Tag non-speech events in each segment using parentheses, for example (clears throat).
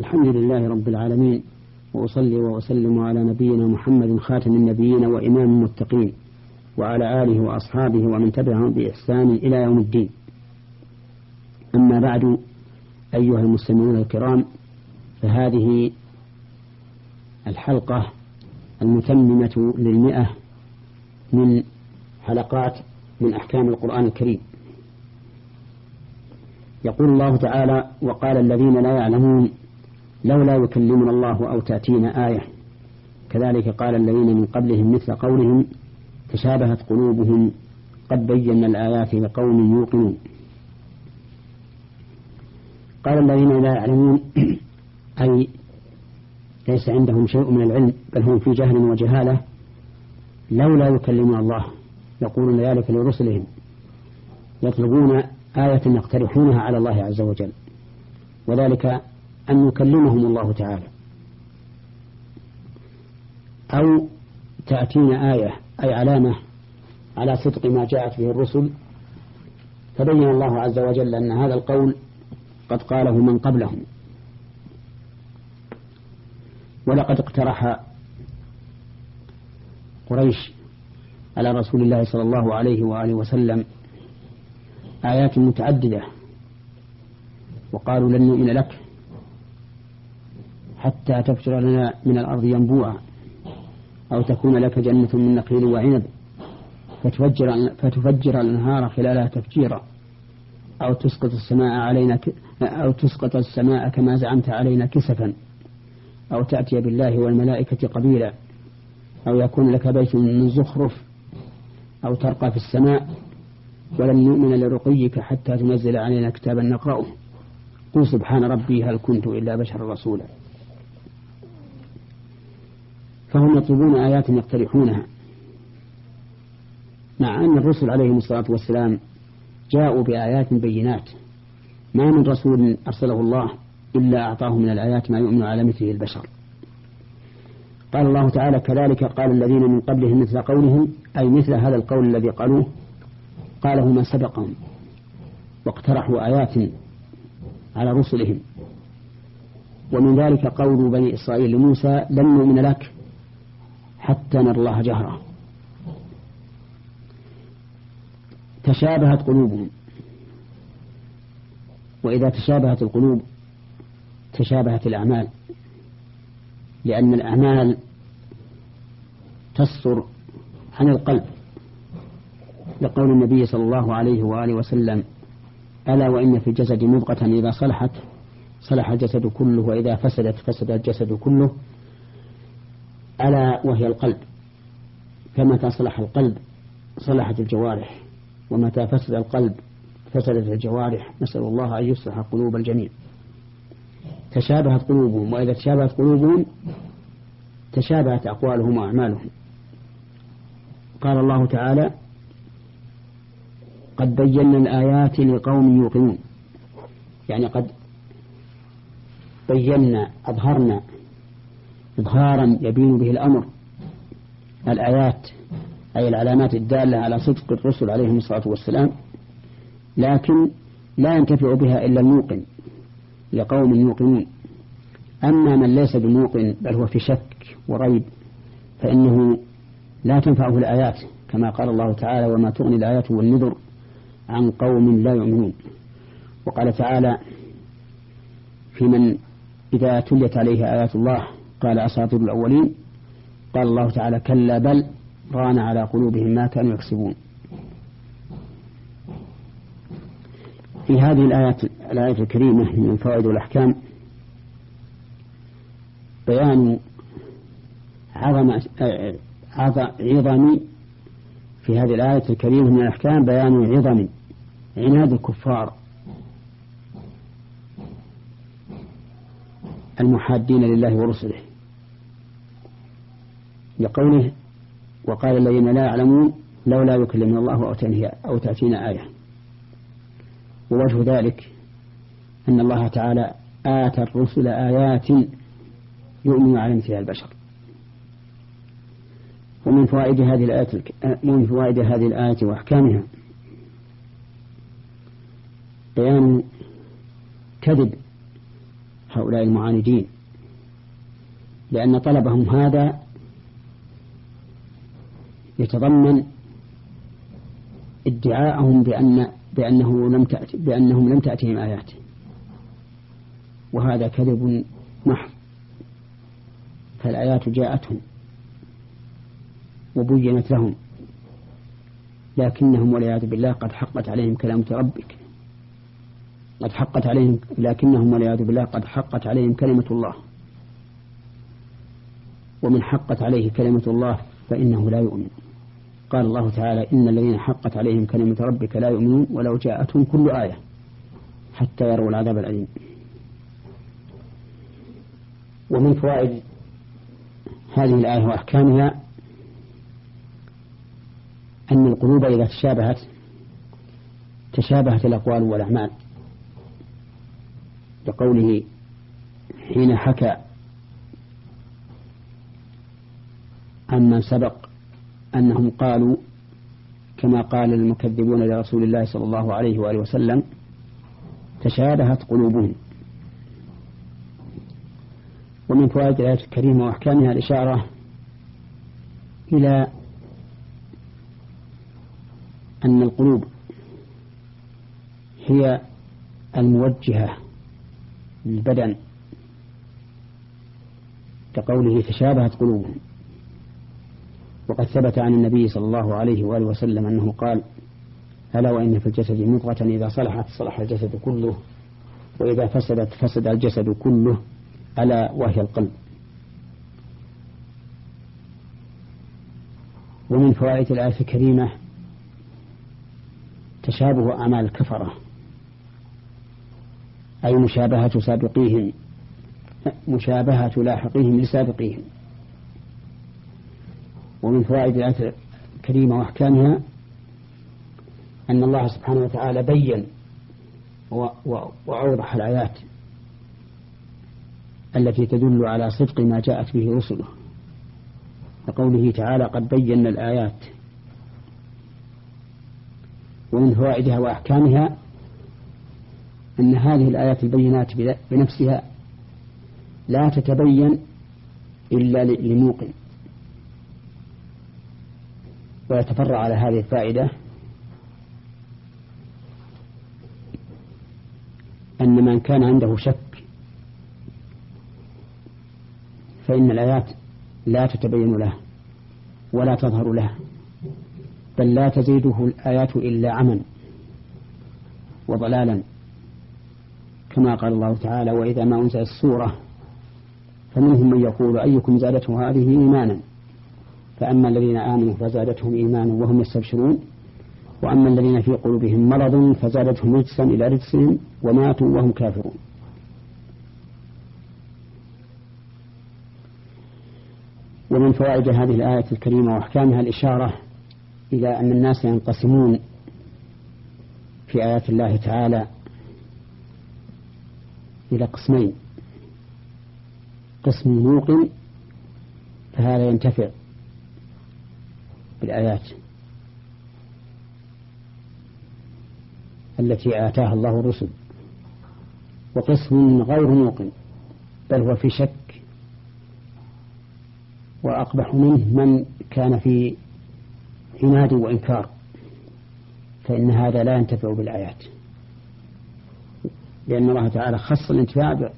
الحمد لله رب العالمين وأصلي وأسلم على نبينا محمد خاتم النبيين وإمام المتقين وعلى آله وأصحابه ومن تبعهم بإحسان إلى يوم الدين. أما بعد أيها المسلمون الكرام فهذه الحلقة المتممة للمئة من حلقات من أحكام القرآن الكريم. يقول الله تعالى وقال الذين لا يعلمون لولا يكلمنا الله أو تأتينا آية. كذلك قال الذين من قبلهم مثل قولهم تشابهت قلوبهم قد بينا الآيات لقوم يوقنون. قال الذين لا يعلمون (clears throat) أي ليس عندهم شيء من العلم بل هم في جهل وجهالة. لولا يكلمنا الله يقولون ذلك لرسلهم. يطلبون آية يقترحونها على الله عز وجل. وذلك أن يكلمهم الله تعالى. أو تأتينا آية أي علامة على صدق ما جاءت به الرسل فبين الله عز وجل أن هذا القول قد قاله من قبلهم. ولقد اقترح قريش على رسول الله صلى الله عليه وآله وسلم آيات متعددة وقالوا لن نؤمن لك حتى تفجر لنا من الأرض ينبوعا أو تكون لك جنة من نخيل وعنب فتفجر, فتفجر الأنهار خلالها تفجيرا. أو تسقط السماء علينا أو تسقط السماء كما زعمت علينا كسفا. أو تأتي بالله والملائكة قبيلا. أو يكون لك بيت من زخرف. أو ترقى في السماء. ولن نؤمن لرقيك حتى تنزل علينا كتابا نقرأه. قل سبحان ربي هل كنت إلا بشرا رسولا. فهم يطلبون آيات يقترحونها. مع أن الرسل عليهم الصلاة والسلام جاءوا بآيات بينات. ما من رسول أرسله الله إلا أعطاه من الآيات ما يؤمن على مثله البشر. قال الله تعالى كذلك قال الذين من قبلهم مثل قولهم أي مثل هذا القول الذي قالوه؟ قاله ما سبقهم. واقترحوا آيات على رسلهم. ومن ذلك قول بني إسرائيل لموسى لن نؤمن لك حتى نرى الله جهرة تشابهت قلوبهم. وإذا تشابهت القلوب تشابهت الأعمال. لأن الأعمال تصدر عن القلب. لقول النبي صلى الله عليه وآله وسلم ألا وإن في الجسد مضغة إذا صلحت صلح الجسد كله وإذا فسدت فسد الجسد كله. ألا وهي القلب. فمتى صلح القلب صلحت الجوارح. ومتى فسد القلب فسدت الجوارح. نسأل الله أن يصلح قلوب الجميع. تشابهت قلوبهم. وإذا تشابهت قلوبهم تشابهت أقوالهم وأعمالهم. قال الله تعالى قد بينا الآيات لقوم يوقنون. يعني قد بينا أظهرنا إظهارا يبين به الأمر. الآيات أي العلامات الدالة على صدق الرسل عليهم الصلاة والسلام لكن لا ينتفع بها إلا الموقن لقوم يوقنون أما من ليس بموقن بل هو في شك وريب فإنه لا تنفعه الآيات كما قال الله تعالى وما تغني الآيات والنذر عن قوم لا يؤمنون وقال تعالى في من إذا تليت عليه آيات الله قال أساطير الأولين. قال الله تعالى كلا بل ران على قلوبهم ما كانوا يكسبون. في هذه الآيات الآية الكريمة من الفوائد والأحكام بيان عظم عظم في هذه الآية الكريمة من الأحكام بيان عظم عناد الكفار. المحادين لله ورسله. لقوله وقال الذين لا يعلمون لولا يكلمنا الله أو تأتينا آية. ووجه ذلك أن الله تعالى آتى الرسل آيات يؤمن على مثلها البشر. ومن فوائد هذه الآية من فوائد هذه الآية وأحكامها بيان كذب هؤلاء المعاندين لأن طلبهم هذا يتضمن ادعاءهم بأن بأنه لم تأتي بأنهم لم تأتهم آيات. وهذا كذب محض. فالآيات جاءتهم وبينت لهم. لكنهم والعياذ بالله قد حقت عليهم كلامة ربك. قد حقت عليهم لكنهم والعياذ بالله قد حقت عليهم كلمة الله. ومن حقت عليه كلمة الله فإنه لا يؤمن. قال الله تعالى إن الذين حقت عليهم كلمة ربك لا يؤمنون ولو جاءتهم كل آية حتى يروا العذاب الأليم. ومن فوائد هذه الآية وأحكامها أن القلوب إذا تشابهت تشابهت الأقوال والأعمال. لقوله حين حكى عمن سبق أنهم قالوا كما قال المكذبون لرسول الله صلى الله عليه وآله وسلم تشابهت قلوبهم. ومن فوائد الآية الكريمة وأحكامها الإشارة إلى أن القلوب هي الموجهة للبدن كقوله تشابهت قلوبهم. وقد ثبت عن النبي صلى الله عليه وآله وسلم أنه قال ألا وإن في الجسد مضغة إذا صلحت صلح الجسد كله. وإذا فسدت فسد الجسد كله ألا وهي القلب. ومن فوائد الآية الكريمة تشابه أعمال الكفرة أي مشابهة سابقيهم مشابهة لاحقيهم لسابقيهم. ومن فوائد الآية الكريمة وأحكامها أن الله سبحانه وتعالى بين وأوضح الآيات التي تدل على صدق ما جاءت به رسله. وقوله تعالى قد بينا الآيات. ومن فوائدها وأحكامها أن هذه الآيات البينات بنفسها لا تتبين إلا لموقن. ويتفرع على هذه الفائدة أن من كان عنده شك فإن الآيات لا تتبين له ولا تظهر له بل لا تزيده الآيات إلا عما وضلالا كما قال الله تعالى وإذا ما أنزلت السورة فمنهم من يقول أيكم زادته هذه إيمانا؟ فأما الذين آمنوا فزادتهم إيمانا وهم يستبشرون. وأما الذين في قلوبهم مرض فزادتهم رجسا إلى رجسهم وماتوا وهم كافرون. ومن فوائد هذه الآية الكريمة وأحكامها الإشارة إلى أن الناس ينقسمون في آيات الله تعالى إلى قسمين. قسم موقن فهذا ينتفع. بالآيات التي آتاها الله الرسل. وقسم غير موقن بل هو في شك. وأقبح منه من كان في عناد وإنكار. فإن هذا لا ينتفع بالآيات. لأن الله تعالى خص الانتفاع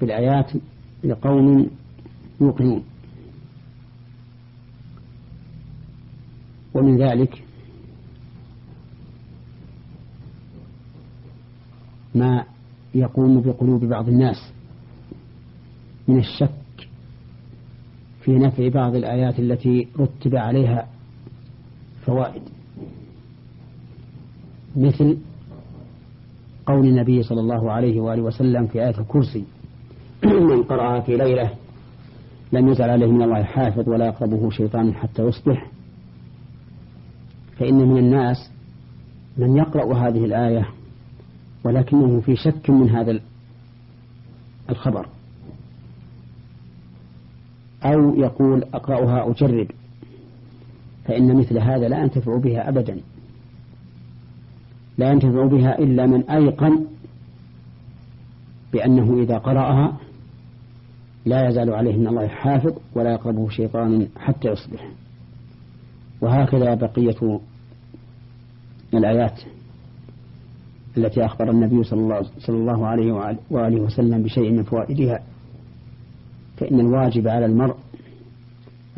بالآيات لقوم يوقنون. ومن ذلك ما يقوم بقلوب بعض الناس من الشك في نفع بعض الآيات التي رتب عليها فوائد مثل قول النبي صلى الله عليه وآله وسلم في آية الكرسي (clears throat) من قرأها في ليلة لم يزل عليه من الله حافظ ولا يقربه شيطان حتى يصبح فإن من الناس من يقرأ هذه الآية ولكنه في شك من هذا الخبر. أو يقول أقرأها أجرب فإن مثل هذا لا ينتفع بها أبدا. لا ينتفع بها إلا من أيقن بأنه إذا قرأها لا يزال عليه من الله حافظ ولا يقربه شيطان حتى يصبح. وهكذا بقية الآيات التي أخبر النبي صلى الله, عليه وآله وسلم بشيء من فوائدها. فإن الواجب على المرء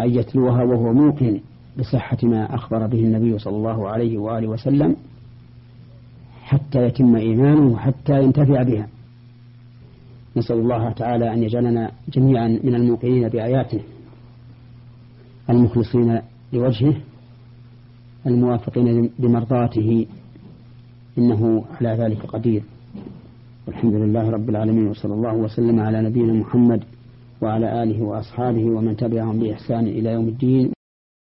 أن يتلوها وهو موقن بصحة ما أخبر به النبي صلى الله عليه وآله وسلم حتى يتم إيمانه وحتى ينتفع بها. نسأل الله تعالى أن يجعلنا جميعا من الموقنين بآياته المخلصين لوجهه الموافقين لمرضاته. إنه على ذلك قدير. والحمد لله رب العالمين وصلى الله وسلم على نبينا محمد وعلى آله وأصحابه ومن تبعهم بإحسان إلى يوم الدين.